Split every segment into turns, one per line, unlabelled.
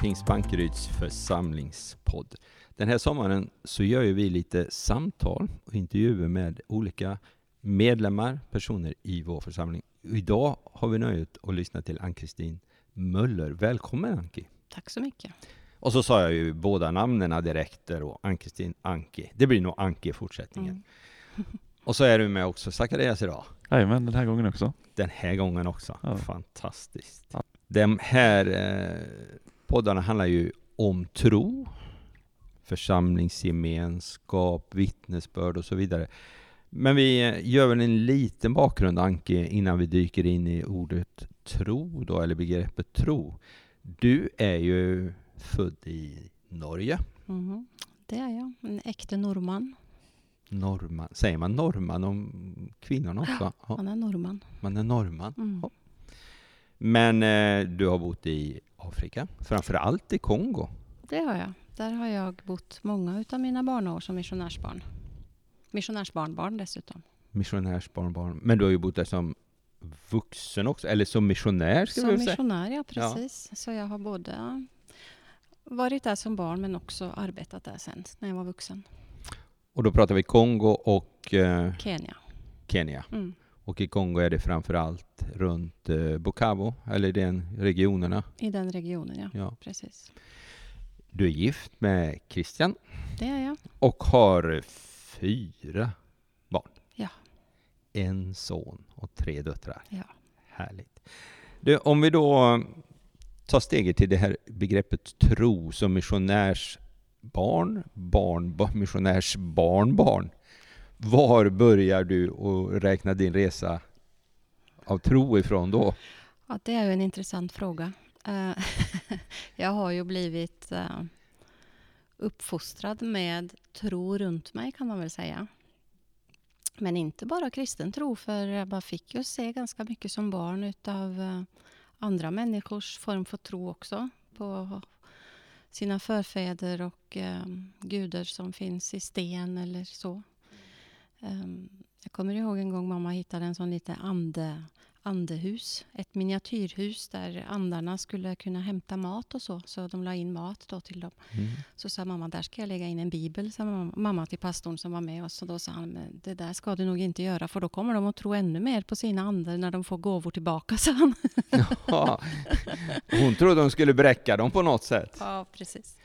Pingst Bankeryds församlingspodd. Den här sommaren så gör ju vi lite samtal och intervjuer med olika medlemmar, personer i vår församling. Idag har vi nöjet att lyssna till Ann-Kristin Möller. Välkommen Anki!
Tack så mycket.
Och så sa jag ju båda namnen direkt där och Ann-Kristin Anki. Det blir nog Anki i fortsättningen.
Mm.
Och så är du med också Zacharias idag.
Jajamän, den här gången också.
Den här gången också.
Ja.
Fantastiskt.
Ja.
De här eh, poddarna handlar ju om tro, församlingsgemenskap, vittnesbörd och så vidare. Men vi gör väl en liten bakgrund, Anke, innan vi dyker in i ordet tro då, eller begreppet tro. Du är ju född i Norge.
Mhm. Det är jag, en äkta norrman.
Norrman. Säger man norrman om kvinnorna också? Ja,
Han är norrman.
man är norrman.
Mm.
Ja. Men eh, du har bott i Afrika, framför allt i Kongo.
Det har jag. Där har jag bott många utav mina barnår som missionärsbarn. Missionärsbarnbarn dessutom.
Missionärsbarnbarn. Men du har ju bott där som vuxen också, eller som missionär ska vi
Som
väl säga.
missionär, ja precis. Så jag har både varit där som barn men också arbetat där sen när jag var vuxen.
Och då pratar vi Kongo och eh,
Kenya.
Kenya.
Mm.
Och i Kongo är det framför allt runt eh, Bukavu, eller den regionerna.
I den regionen, ja.
Ja.
Precis.
Du är gift med Christian
Det är jag.
och har fyra barn.
Ja.
En son och tre döttrar.
Ja.
Härligt. Du, om vi då tar steget till det här begreppet tro som missionärsbarn, barn, ba- missionärsbarnbarn. Var börjar du att räkna din resa av tro ifrån då?
Ja, det är ju en intressant fråga. Eh, jag har ju blivit eh, uppfostrad med tro runt mig kan man väl säga. Men inte bara kristen tro, för jag bara fick ju se ganska mycket som barn utav eh, andra människors form för tro också. På sina förfäder och eh, gudar som finns i sten eller så. Ehm, jag kommer ihåg en gång mamma hittade en sån lite ande, andehus. Ett miniatyrhus där andarna skulle kunna hämta mat och så. Så de la in mat då till dem. Så sa mamma, där ska jag lägga in en bibel, sa mamma, till pastorn som var med oss. Och då sa han, "Men det där ska du nog inte göra för då kommer de att tro ännu mer på sina andar när de får gåvor tillbaka, sa han.
Ja. Hon trodde hon skulle bräcka dem på något sätt.
Ja, precis.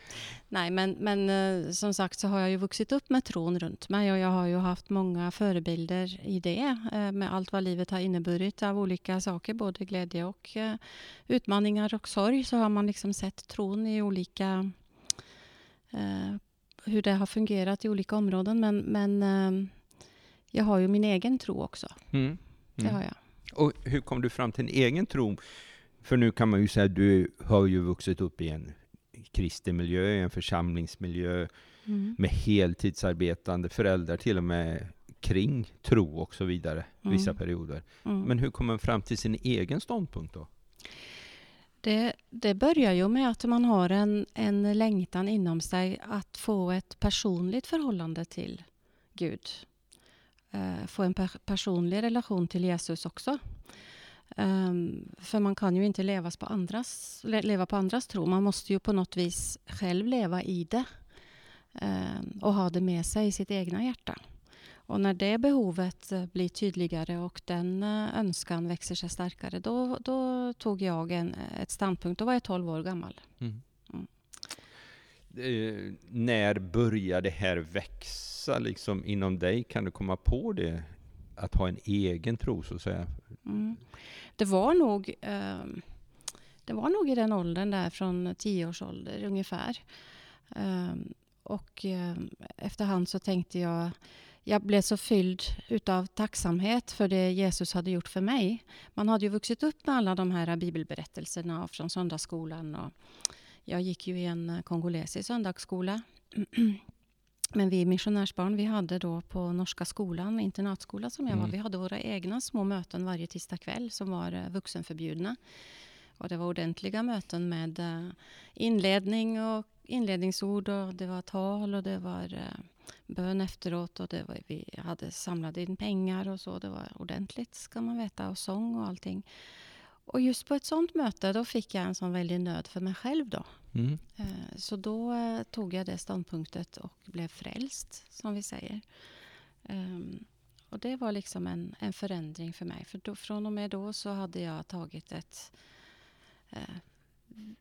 Nej, men, men eh, som sagt så har jag ju vuxit upp med tron runt mig och jag har ju haft många förebilder i det eh, med allt vad livet har inneburit av olika saker, både glädje och eh, utmaningar och sorg så har man liksom sett tron i olika hur det har fungerat i olika områden. Men, men jag har ju min egen tro också.
Mm.
Det
Mm.
har jag.
Och hur kom du fram till en egen tro? För nu kan man ju säga att du har ju vuxit upp i en kristen miljö, en församlingsmiljö
Mm.
med heltidsarbetande föräldrar till och med kring tro och så vidare, vissa
Mm.
perioder.
Mm.
Men hur kommer man fram till sin egen ståndpunkt då?
Det, det börjar ju med att man har en, en längtan inom sig att få ett personligt förhållande till Gud. Eh, få en per, personlig relation till Jesus också. Ehm, för man kan ju inte levas på andras, le, leva på andras tro. Man måste ju på något vis själv leva i det. Ehm, och ha det med sig i sitt egna hjärta. Och när det behovet eh, blir tydligare och den eh, önskan växer sig starkare, då, då tog jag en, ett standpunkt. Då var jag 12 år gammal. Mm.
Eh, när börjar det här växa liksom inom dig? Kan du komma på det? Att ha en egen tro så att säga?
Mm. Det var nog eh, det var nog i den åldern där från tio års ålder ungefär. Eh, och eh, efterhand så tänkte jag jag blev så fylld utav tacksamhet för det Jesus hade gjort för mig. Man hade ju vuxit upp med alla de här bibelberättelserna från söndagsskolan. Och jag gick ju i en kongolesisk söndagsskola. Men vi missionärsbarn, vi hade då på Norska skolan, internatskola som jag var,
Mm.
vi hade våra egna små möten varje tisdag kväll som var eh, vuxenförbjudna. Och det var ordentliga möten med eh, inledning och inledningsord och det var tal och det var eh, bön efteråt och det var, vi hade samlat in pengar och så. Det var ordentligt ska man veta och sång och allting. Och just på ett sånt möte då fick jag en sån väldig nöd för mig själv då.
Mm.
Eh, Så då eh, tog jag det ståndpunktet och blev frälst, som vi säger. Ehm, Och det var liksom en, en förändring för mig. För då, från och med då så hade jag tagit ett, eh,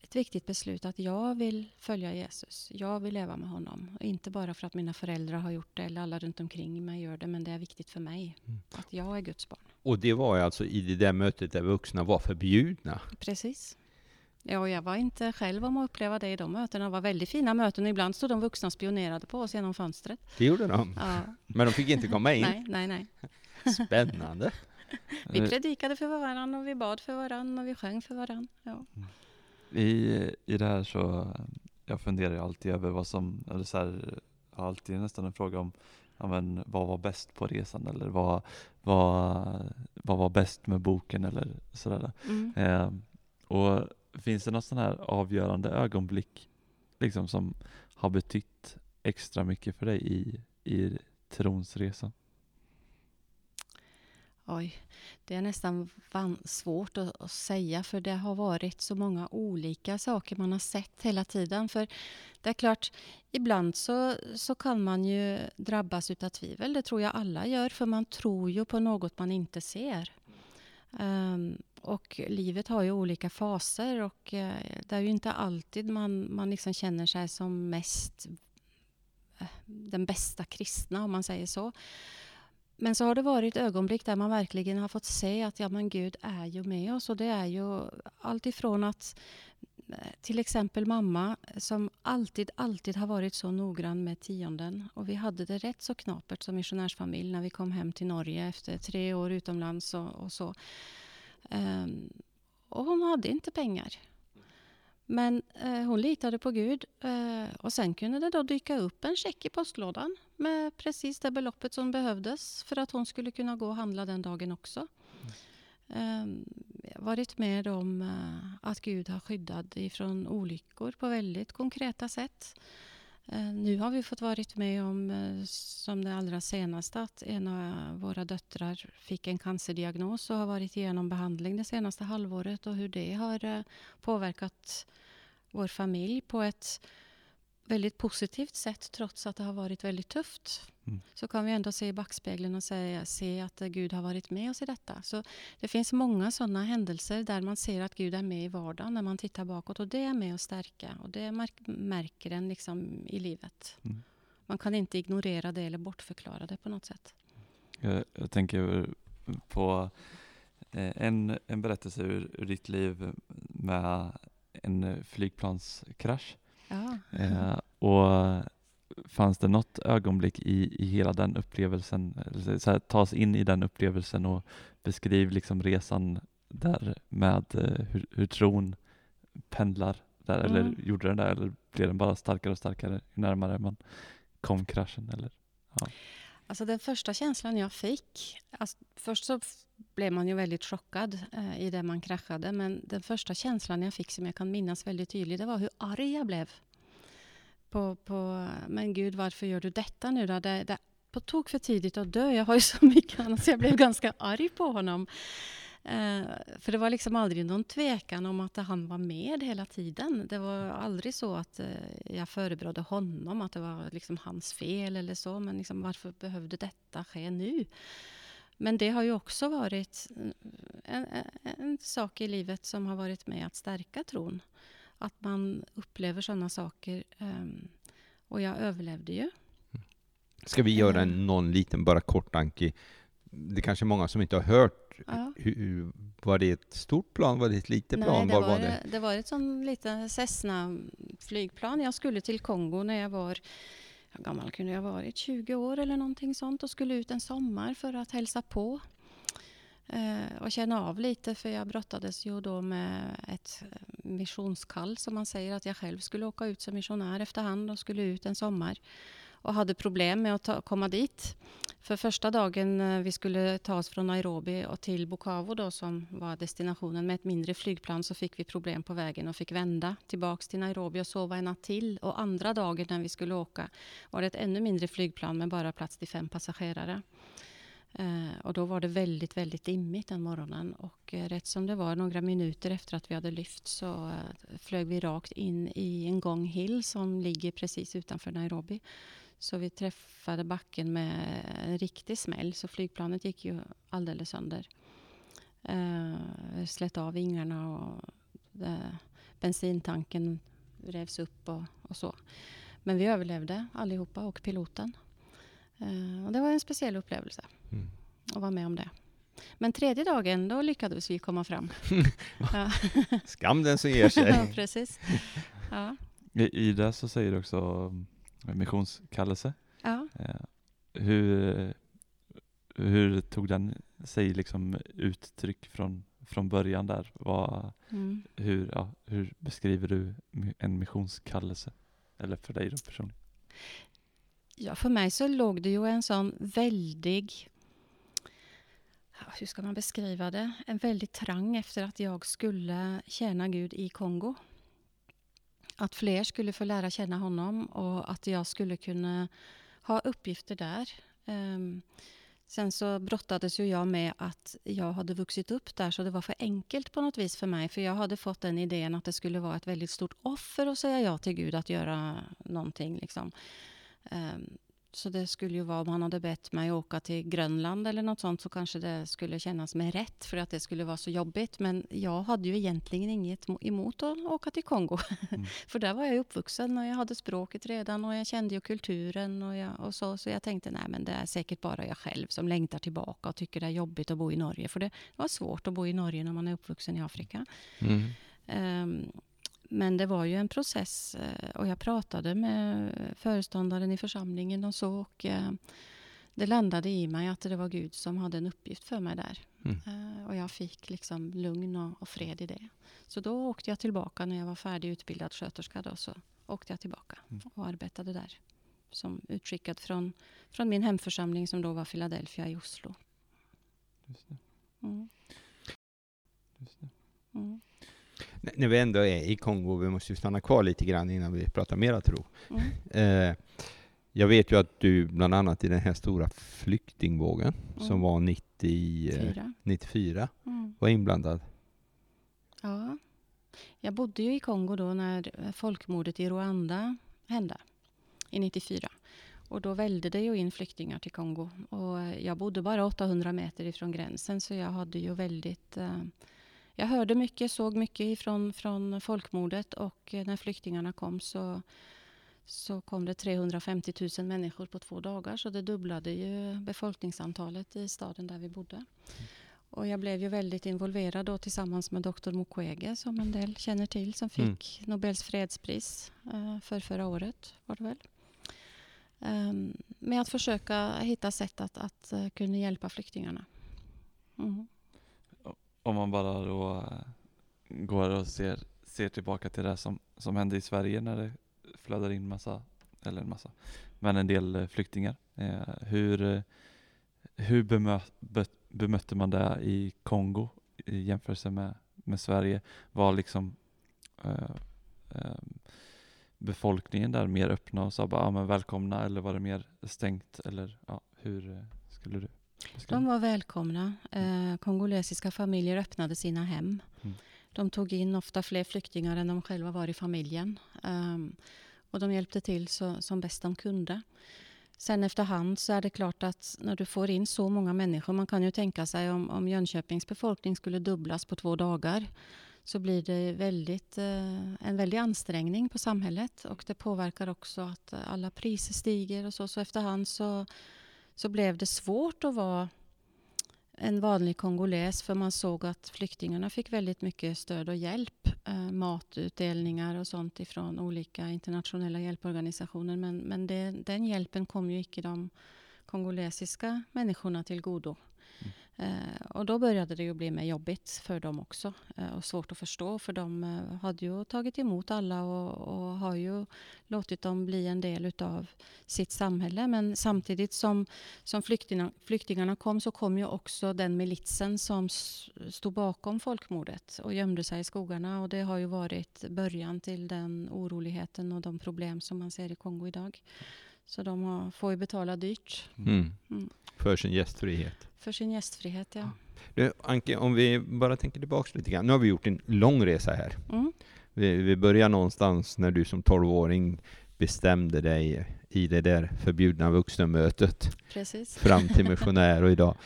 ett viktigt beslut att jag vill följa Jesus. Jag vill leva med honom. Och Inte bara för att mina föräldrar har gjort det eller alla runt omkring mig gör det, men det är viktigt för mig.
Mm.
Att jag är Guds barn.
Och det var alltså i det där mötet där vuxna var förbjudna.
Precis. Ja, och jag var inte själv om att uppleva det i de mötena. Det var väldigt fina möten. Ibland stod de vuxna och spionerade på oss genom fönstret.
Det gjorde de.
Ja,
Men de fick inte komma in.
nej, nej, nej.
Spännande.
Vi predikade för varandra och vi bad för varandra och vi sjöng för varandra. Ja.
I, I det här så, jag funderar ju alltid över vad som, eller så här, alltid nästan en fråga om, ja men vad var bäst på resan eller vad, vad, vad var bäst med boken eller sådär.
Mm.
Eh, och finns det något sån här avgörande ögonblick liksom som har betytt extra mycket för dig i, i trons resa?
Oj, det är nästan svårt att, att säga för det har varit så många olika saker man har sett hela tiden. För det är klart, ibland så, så kan man ju drabbas utav tvivel. Det tror jag alla gör, för man tror ju på något man inte ser. Um, och livet har ju olika faser och uh, det är ju inte alltid man, man liksom känner sig som mest uh, den bästa kristna, om man säger så. Men så har det varit ögonblick där man verkligen har fått se att ja, men Gud är ju med oss. Och det är ju allt ifrån att eh, till exempel mamma som alltid, alltid har varit så noggrann med tionden. Och vi hade det rätt så knapert som missionärsfamilj när vi kom hem till Norge efter tre år utomlands och, och så. Um, och hon hade inte pengar. Men eh, hon litade på Gud eh, och sen kunde det då dyka upp en check i postlådan med precis det beloppet som behövdes för att hon skulle kunna gå och handla den dagen också. Um, varit med om eh, att Gud har skyddat ifrån olyckor på väldigt konkreta sätt. Eh, nu har vi fått varit med om, eh, som det allra senaste, att en av våra döttrar fick en cancerdiagnos och har varit igenom behandling det senaste halvåret och hur det har eh, påverkat vår familj på ett väldigt positivt sätt trots att det har varit väldigt tufft.
Mm.
Så kan vi ändå se i backspegeln och säga, se att Gud har varit med oss i detta. Så det finns många sådana händelser där man ser att Gud är med i vardagen när man tittar bakåt och det är med att stärka och det märk- märker en liksom i livet.
Mm.
Man kan inte ignorera det eller bortförklara det på något sätt.
Jag, jag tänker på eh, en, en berättelse ur, ur ditt liv med en flygplanskrasch.
Ja.
Eh, och fanns det något ögonblick i, i hela den upplevelsen, eller så här, ta oss in i den upplevelsen och beskriv liksom resan där med eh, hur, hur tron pendlar där, eller
Mm.
gjorde den där, eller blev den bara starkare och starkare ju närmare man kom kraschen? Eller?
Alltså den första känslan jag fick, alltså först så blev man ju väldigt chockad eh, i det man kraschade, men den första känslan jag fick som jag kan minnas väldigt tydligt, det var hur arg jag blev. På, på, men gud, varför gör du detta nu då? Det, det, på tok för tidigt att dö, jag har ju så mycket annat, så jag blev ganska arg på honom. Eh, för det var liksom aldrig någon tvekan om att han var med hela tiden. Det var aldrig så att eh, jag förebrådde honom, att det var liksom hans fel eller så. Men liksom, varför behövde detta ske nu? Men det har ju också varit en, en, en sak i livet som har varit med att stärka tron. Att man upplever sådana saker. ehm, och jag överlevde ju.
Ska vi göra en, någon liten, bara kort Anki? Det är kanske många som inte har hört.
Ja.
Hur, var det ett stort plan? Var det ett litet
Nej,
plan?
det
var,
var,
det?
det var ett sånt litet Cessna-flygplan. Jag skulle till Kongo när jag var, hur gammal kunde jag varit? 20 år eller någonting sånt och skulle ut en sommar för att hälsa på. Eh, och känna av lite för jag brottades ju då med ett missionskall som man säger att jag själv skulle åka ut som missionär efterhand och skulle ut en sommar. Och hade problem med att ta, komma dit. För första dagen eh, vi skulle ta oss från Nairobi och till Bukavu då som var destinationen med ett mindre flygplan så fick vi problem på vägen och fick vända tillbaks till Nairobi och sova en natt till. Och andra dagen när vi skulle åka var det ett ännu mindre flygplan med bara plats till fem passagerare. Eh, och då var det väldigt, väldigt dimmigt den morgonen. Och eh, rätt som det var, några minuter efter att vi hade lyft så eh, flög vi rakt in i en gång Hill som ligger precis utanför Nairobi. Så vi träffade backen med en riktig smäll, så flygplanet gick ju alldeles sönder. Eh, slet av vingarna och eh, bensintanken revs upp och, och, så. Men vi överlevde allihopa och piloten. Eh, och det var en speciell upplevelse mm. att vara med om det. Men tredje dagen, då lyckades vi komma fram.
Skam den som ger sig.
ja, precis.
Ja. I, I det så säger du också missionskallelse.
Ja.
Eh, hur, hur tog den sig liksom uttryck från, från början där? Vad, mm. hur, ja, hur beskriver du en missionskallelse? Eller för dig då personligen?
Ja, för mig så låg det ju en sån väldig hur ska man beskriva det? En väldig trang efter att jag skulle tjäna Gud i Kongo att fler skulle få lära känna honom och att jag skulle kunna ha uppgifter där. Um, sen så brottades ju jag med att jag hade vuxit upp där så det var för enkelt på något vis för mig. För jag hade fått den idén att det skulle vara ett väldigt stort offer att säga ja till Gud att göra någonting. Liksom. Ehm, så det skulle ju vara om han hade bett mig åka till Grönland eller något sånt så kanske det skulle kännas med rätt för att det skulle vara så jobbigt. Men jag hade ju egentligen inget emot att åka till Kongo. Mm. för där var jag uppvuxen och jag hade språket redan och jag kände ju kulturen och, jag, och så. Så jag tänkte nej men det är säkert bara jag själv som längtar tillbaka och tycker det är jobbigt att bo i Norge. För det var svårt att bo i Norge när man är uppvuxen i Afrika. Mm. Um, men det var ju en process eh, och jag pratade med föreståndaren i församlingen och så. Och eh, det landade i mig att det var Gud som hade en uppgift för mig där. Mm. Eh, och jag fick liksom lugn och, och, fred i det. Så då åkte jag tillbaka när jag var färdigutbildad sköterska. Då, så åkte jag tillbaka mm. och arbetade där. Som utskickad från, från min hemförsamling som då var Philadelphia i Oslo. Just det. Mm.
Just det. När vi ändå är i Kongo, vi måste ju stanna kvar lite grann innan vi pratar mera tro. Mm. Eh, jag vet ju att du bland annat i den här stora flyktingvågen mm. som var 90, eh, 94 mm. var inblandad.
Ja, jag bodde ju i Kongo då när folkmordet i Rwanda hände i 94. Och då välde det ju in flyktingar till Kongo. Och jag bodde bara 800 meter ifrån gränsen så jag hade ju väldigt eh, jag hörde mycket, såg mycket ifrån, från folkmordet och eh, när flyktingarna kom så, så kom det 350 000 människor på två dagar så det dubblade ju befolkningsantalet i staden där vi bodde. Och jag blev ju väldigt involverad då tillsammans med doktor Mukwege som en del känner till som mm. fick mm. Nobels fredspris uh, för förra året var det väl. Um, med att försöka hitta sätt att, att uh, kunna hjälpa flyktingarna. Mm
om man bara då eh, går och ser, ser tillbaka till det som, som hände i Sverige när det flödar in massa, eller en massa, men en del eh, flyktingar. Eh, hur eh, hur bemö, be, bemötte man det i Kongo i jämförelse med, med Sverige? Var liksom eh, eh, befolkningen där mer öppna och sa bara ja, men välkomna eller var det mer stängt? Eller ja, hur skulle du
de var välkomna. Eh, kongolesiska familjer öppnade sina hem. Mm. De tog in ofta fler flyktingar än de själva var i familjen. Um, och de hjälpte till så, som bäst de kunde. Sen efterhand så är det klart att när du får in så många människor, man kan ju tänka sig om, om Jönköpings befolkning skulle dubblas på två dagar, så blir det väldigt, eh, en väldig ansträngning på samhället och det påverkar också att alla priser stiger och så. Så efterhand så så blev det svårt att vara en vanlig kongoles för man såg att flyktingarna fick väldigt mycket stöd och hjälp. Eh, matutdelningar och sånt ifrån olika internationella hjälporganisationer. Men, men det, den hjälpen kom ju icke de kongolesiska människorna till godo. Mm. Eh, och då började det ju bli mer jobbigt för dem också eh, och svårt att förstå för de eh, hade ju tagit emot alla och, och, har ju låtit dem bli en del utav sitt samhälle. Men samtidigt som, som flyktingarna, flyktingarna kom så kom ju också den militsen som stod bakom folkmordet och gömde sig i skogarna och det har ju varit början till den oroligheten och de problem som man ser i Kongo idag. Så de har, får ju betala dyrt
Mm.
Mm.
För sin gästfrihet.
för sin gästfrihet. Ja.
Du, Anke, om vi bara tänker tillbaka lite grann. Nu har vi gjort en lång resa här.
Mm.
Vi, vi börjar någonstans när du som 12-åring bestämde dig i det där förbjudna vuxenmötet
Precis.
fram till missionär och idag.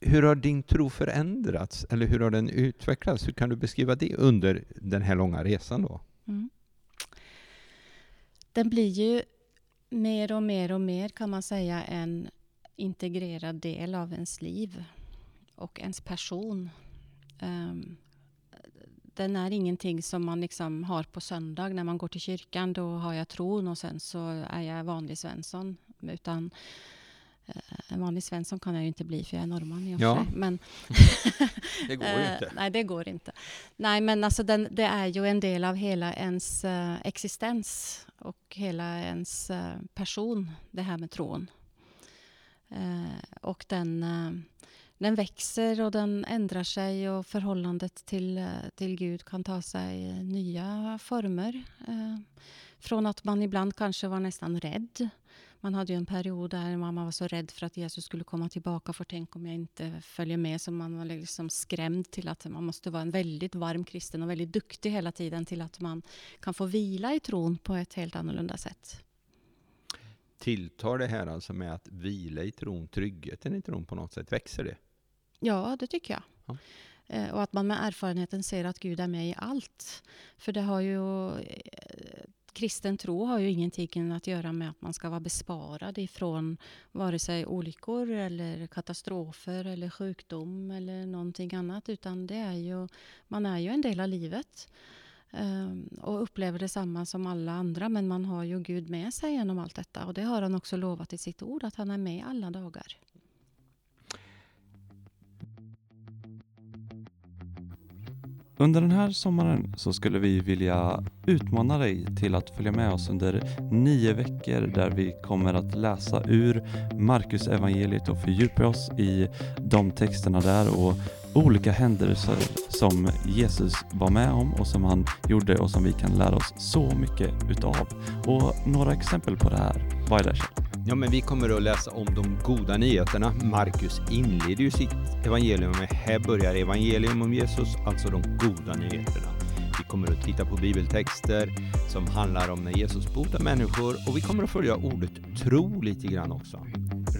Hur har din tro förändrats eller hur har den utvecklats? Hur kan du beskriva det under den här långa resan då?
Mm. Den blir ju mer och mer och mer kan man säga en integrerad del av ens liv och ens person. Um, den är ingenting som man liksom har på söndag när man går till kyrkan. Då har jag tron och sen så är jag vanlig Svensson. Utan en vanlig Svensson kan jag ju inte bli för jag är norrman i och
Ja.
sig. Men
Det
Eh, nej, det går inte. Nej, men alltså den, det är ju en del av hela ens eh, existens och hela ens eh, person, det här med tron. Eh, och den, eh, den växer och den ändrar sig och förhållandet till, eh, till Gud kan ta sig nya former. Eh, från att man ibland kanske var nästan rädd man hade ju en period där mamma var så rädd för att Jesus skulle komma tillbaka för tänk om jag inte följer med. Så man var liksom skrämd till att man måste vara en väldigt varm kristen och väldigt duktig hela tiden till att man kan få vila i tron på ett helt annorlunda sätt.
Tilltar det här alltså med att vila i tron, tryggheten i tron på något sätt, växer det?
Ja, det tycker jag.
Ja.
Eh, Och att man med erfarenheten ser att Gud är med i allt. För det har ju... Kristen tro har ju ingenting att göra med att man ska vara besparad ifrån vare sig olyckor eller katastrofer eller sjukdom eller någonting annat. Utan det är ju, man är ju en del av livet ehm, och upplever detsamma som alla andra. Men man har ju Gud med sig genom allt detta. Och det har han också lovat i sitt ord, att han är med alla dagar.
Under den här sommaren så skulle vi vilja utmana dig till att följa med oss under nio veckor där vi kommer att läsa ur Markus evangeliet och fördjupa oss i de texterna där. Och olika händelser som Jesus var med om och som han gjorde och som vi kan lära oss så mycket utav. Och några exempel på det här, vad är det
Ja, men vi kommer att läsa om de goda nyheterna. Markus inleder ju sitt evangelium med här börjar evangelium om Jesus, alltså de goda nyheterna. Vi kommer att titta på bibeltexter som handlar om när Jesus botar människor och vi kommer att följa ordet tro lite grann också.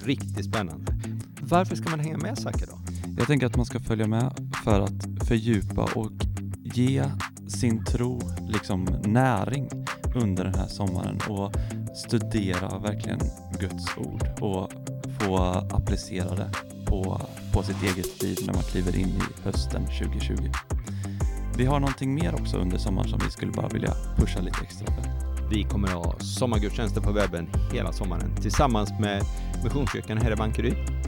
Riktigt spännande. Varför ska man hänga med Zacke då?
Jag tänker att man ska följa med för att fördjupa och ge sin tro liksom näring under den här sommaren och studera verkligen Guds ord och få applicera det på, på sitt eget liv när man kliver in i hösten 2020. Vi har någonting mer också under sommaren som vi skulle bara vilja pusha lite extra för.
Vi kommer att ha sommargudstjänster på webben hela sommaren tillsammans med Missionskyrkan här i Bankeryd.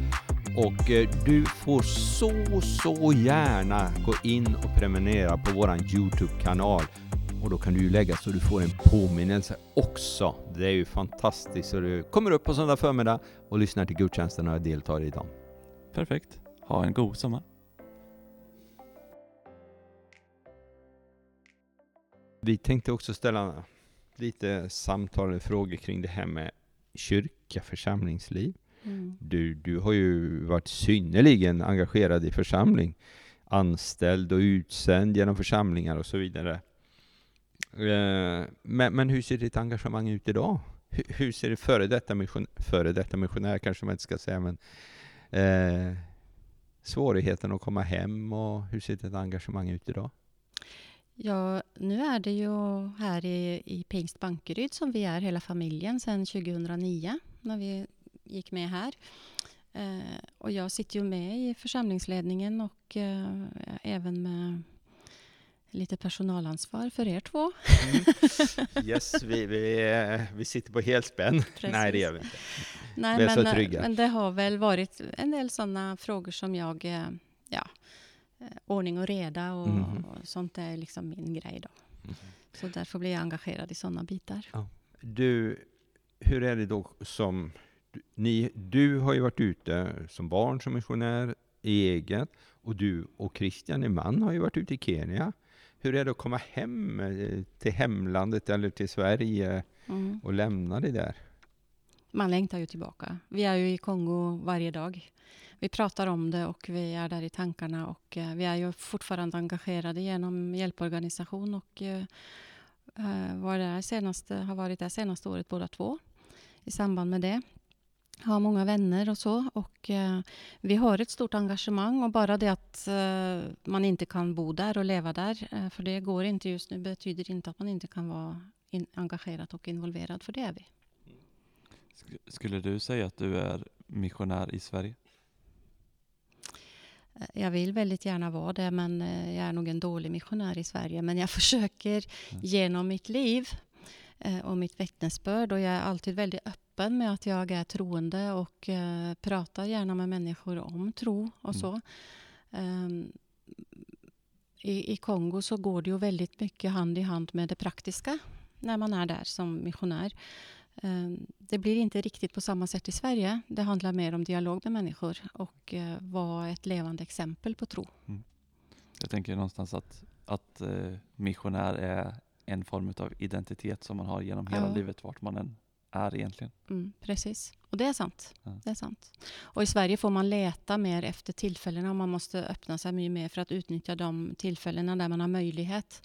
Och eh, du får så, så gärna gå in och prenumerera på våran Youtube-kanal. Och då kan du ju lägga så du får en påminnelse också. Det är ju fantastiskt. Så du kommer upp på söndag förmiddag och lyssnar till gudstjänsterna och deltar i dem.
Perfekt. Ha en god sommar.
Vi tänkte också ställa lite samtal eller frågor kring det här med kyrka, församlingsliv.
Mm.
Du, du har ju varit synnerligen engagerad i församling, anställd och utsänd genom församlingar och så vidare. Eh, Men, men hur ser ditt engagemang ut idag? Hur, hur ser det före detta, mission, före detta missionär kanske man inte ska säga, men eh, svårigheten att komma hem och hur ser ditt engagemang ut idag?
Ja, nu är det ju här i, i Pingst Bankeryd som vi är hela familjen sedan 2009 när vi gick med här. Eh, och jag sitter ju med i församlingsledningen och eh, även med lite personalansvar för er två.
Yes, vi, vi, eh, vi sitter på helspänn. Nej, det gör vi inte.
Nej,
Vi är så
men, eh,
trygga.
men det har väl varit en del sådana frågor som jag, eh, ja, ordning och reda och,
Mhm.
och sånt är liksom min grej då.
Mhm.
Så därför blir jag engagerad i sådana bitar.
Du, hur är det då som... Ni, du har ju varit ute som barn som missionär, eget, och du och Christian, din man, har ju varit ute i Kenya. Hur är det att komma hem eh, till hemlandet eller till Sverige
Mm.
och lämna det där?
man längtar ju tillbaka. Vi är ju i Kongo varje dag. Vi pratar om det och vi är där i tankarna och eh, vi är ju fortfarande engagerade genom hjälporganisation och eh, var där senaste, har varit där senaste året båda två i samband med det. Har många vänner och så. Och, eh, vi har ett stort engagemang och bara det att eh, man inte kan bo där och leva där, eh, för det går inte just nu, betyder inte att man inte kan vara engagerad och involverad, för det är vi.
Sk- Skulle du säga att du är missionär i Sverige?
Eh, Jag vill väldigt gärna vara det, men eh, jag är nog en dålig missionär i Sverige. Men jag försöker genom mitt liv eh, och mitt vittnesbörd och jag är alltid väldigt öppen med att jag är troende och eh, pratar gärna med människor om tro och
Mm.
så. Ehm, I, I Kongo så går det ju väldigt mycket hand i hand med det praktiska när man är där som missionär. Ehm, Det blir inte riktigt på samma sätt i Sverige. Det handlar mer om dialog med människor och eh, vara ett levande exempel på tro.
Jag tänker någonstans att, att eh, missionär är en form av identitet som man har genom hela
Ja.
livet, vart man än är egentligen.
Mm, precis. Och det är sant.
Ja.
Det är sant. Och i Sverige får man leta mer efter tillfällena och man måste öppna sig mycket mer för att utnyttja de tillfällena där man har möjlighet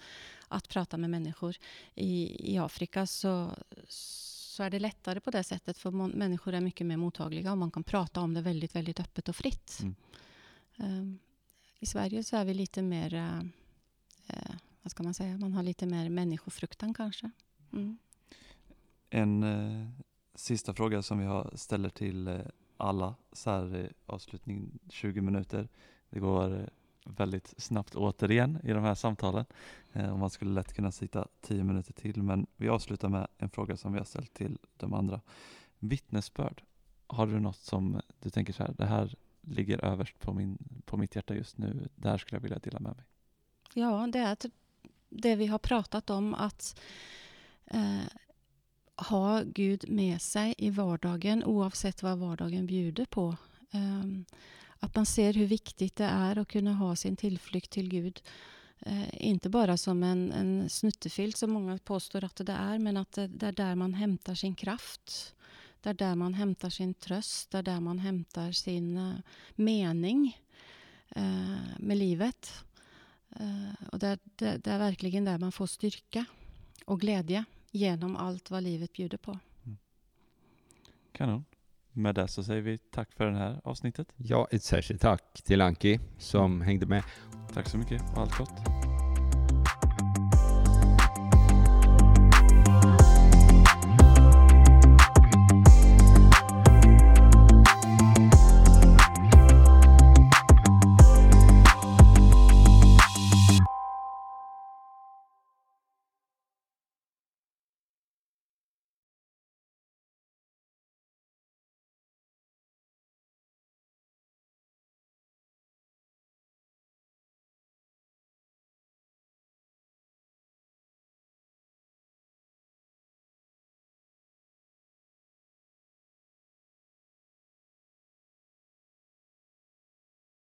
att prata med människor. I, i Afrika så, så är det lättare på det sättet för må- människor är mycket mer mottagliga och man kan prata om det väldigt, väldigt öppet och fritt.
Mm.
Ehm, I Sverige så är vi lite mer, eh, eh, vad ska man säga, man har lite mer människofruktan kanske. Mm.
En eh, sista fråga som vi har ställer till eh, alla så här eh, avslutning 20 minuter. Det går eh, väldigt snabbt återigen i de här samtalen. Eh, och man skulle lätt kunna sitta 10 minuter till men vi avslutar med en fråga som vi har ställt till de andra. Vittnesbörd. Har du något som du tänker så här, det här ligger överst på, min, på mitt hjärta just nu. Det här skulle jag vilja dela med mig.
Ja, det är typ det vi har pratat om att eh, ha Gud med sig i vardagen oavsett vad vardagen bjuder på. Ehm, att man ser hur viktigt det är att kunna ha sin tillflykt till Gud. Eh, inte bara som en, en snuttefilt som många påstår att det är, men att det, det är där man hämtar sin kraft. Det är där man hämtar sin tröst, det är där man hämtar sin eh, mening eh, med livet. Och det, det, det är verkligen där man får styrka och glädje genom allt vad livet bjuder på.
Kanon. Med det så säger vi tack för det här avsnittet.
Ja, ett särskilt tack till Anki som hängde med.
Tack så mycket och allt gott.